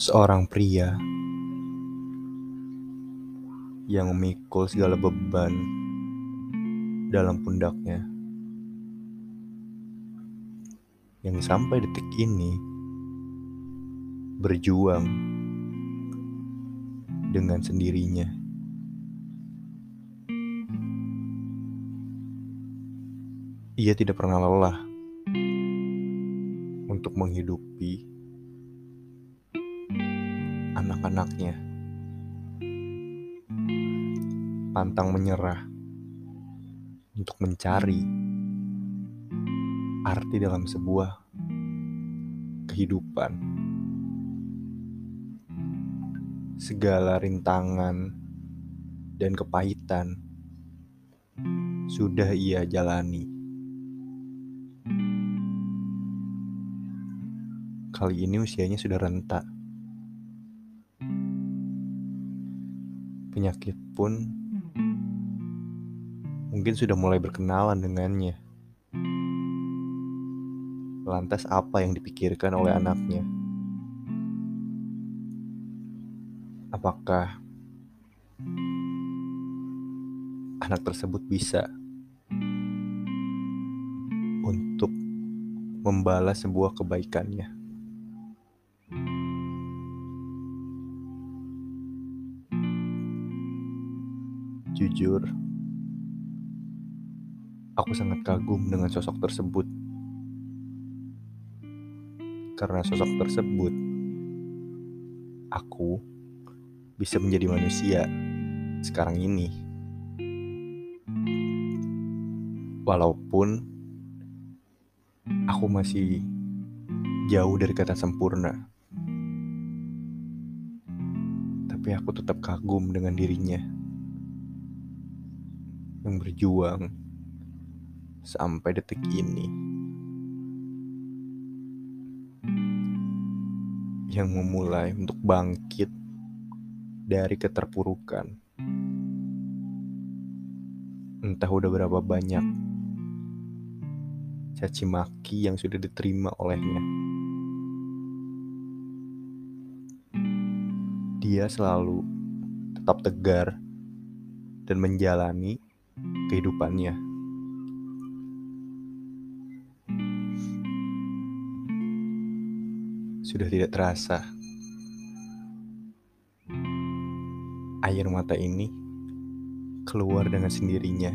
Seorang pria yang memikul segala beban dalam pundaknya, yang sampai detik ini berjuang dengan sendirinya. Ia tidak pernah lelah untuk menghidupi anak-anaknya. Pantang menyerah untuk mencari arti dalam sebuah kehidupan. Segala rintangan dan kepahitan sudah ia jalani. Kali ini usianya sudah rentak. Penyakit pun mungkin sudah mulai berkenalan dengannya. Lantas apa yang dipikirkan oleh anaknya? Apakah anak tersebut bisa untuk membalas sebuah kebaikannya? Jujur, aku sangat kagum dengan sosok tersebut. Karena sosok tersebut, aku bisa menjadi manusia sekarang ini. Walaupun aku masih jauh dari kata sempurna. Tapi aku tetap kagum dengan dirinya yang berjuang sampai detik ini. Yang memulai untuk bangkit dari keterpurukan. Entah udah berapa banyak caci maki yang sudah diterima olehnya. Dia selalu tetap tegar dan menjalani kehidupannya. Sudah tidak terasa, air mata ini keluar dengan sendirinya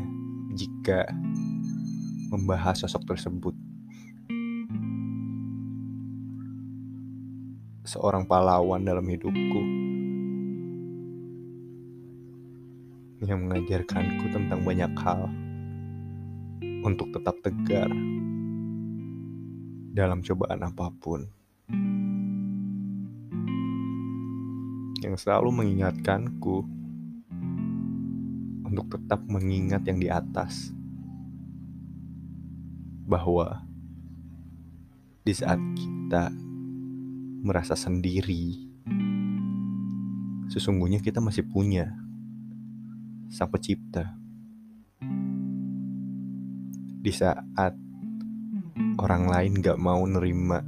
jika membahas sosok tersebut. Seorang pahlawan dalam hidupku yang mengajarkanku tentang banyak hal untuk tetap tegar dalam cobaan apa pun. Yang selalu mengingatkanku untuk tetap mengingat yang di atas. Bahwa di saat kita merasa sendiri, sesungguhnya kita masih punya Sang Pencipta. Di saat orang lain gak mau nerima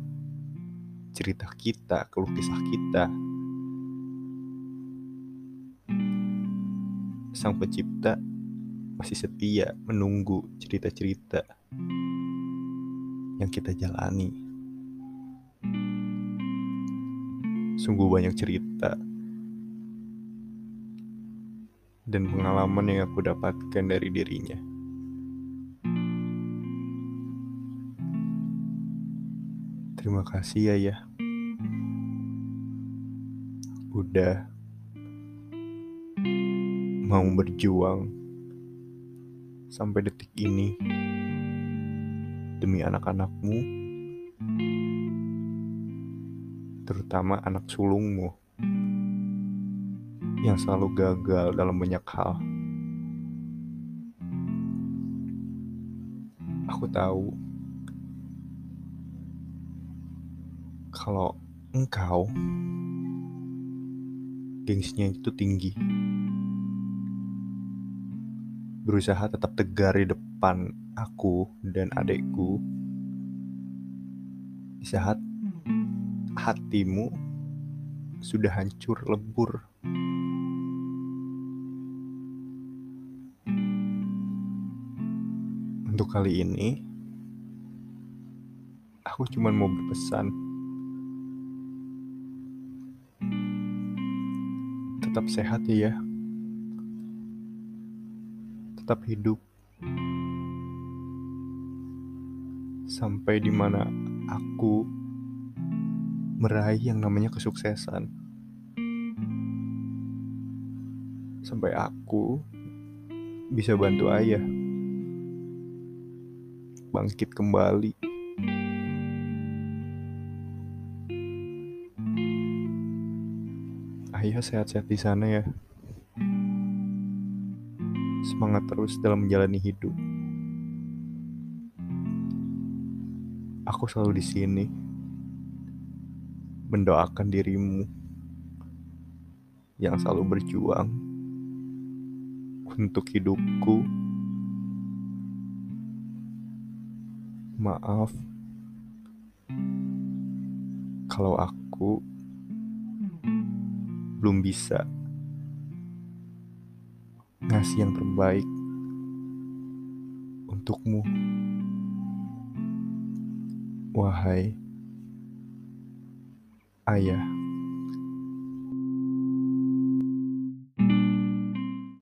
cerita kita, keluh kisah kita, Sang Pencipta masih setia menunggu cerita-cerita yang kita jalani. Sungguh banyak cerita dan pengalaman yang aku dapatkan dari dirinya. Terima kasih ya ya. Udah mau berjuang sampai detik ini demi anak-anakmu, terutama anak sulungmu yang selalu gagal dalam banyak hal. Aku tahu kalau engkau gengsinya itu tinggi. Berusaha tetap tegar di depan aku dan adekku di saat hatimu sudah hancur lebur. Untuk kali ini, aku cuma mau berpesan. Tetap sehat ya. Tetap hidup. Sampai di mana aku meraih yang namanya kesuksesan. Sampai aku bisa bantu ayah bangkit kembali. Ayah sehat-sehat di sana ya. Semangat terus dalam menjalani hidup. Aku selalu di sini mendoakan dirimu yang selalu berjuang untuk hidupku. Maaf kalau aku belum bisa ngasih yang terbaik untukmu. Wahai ayah.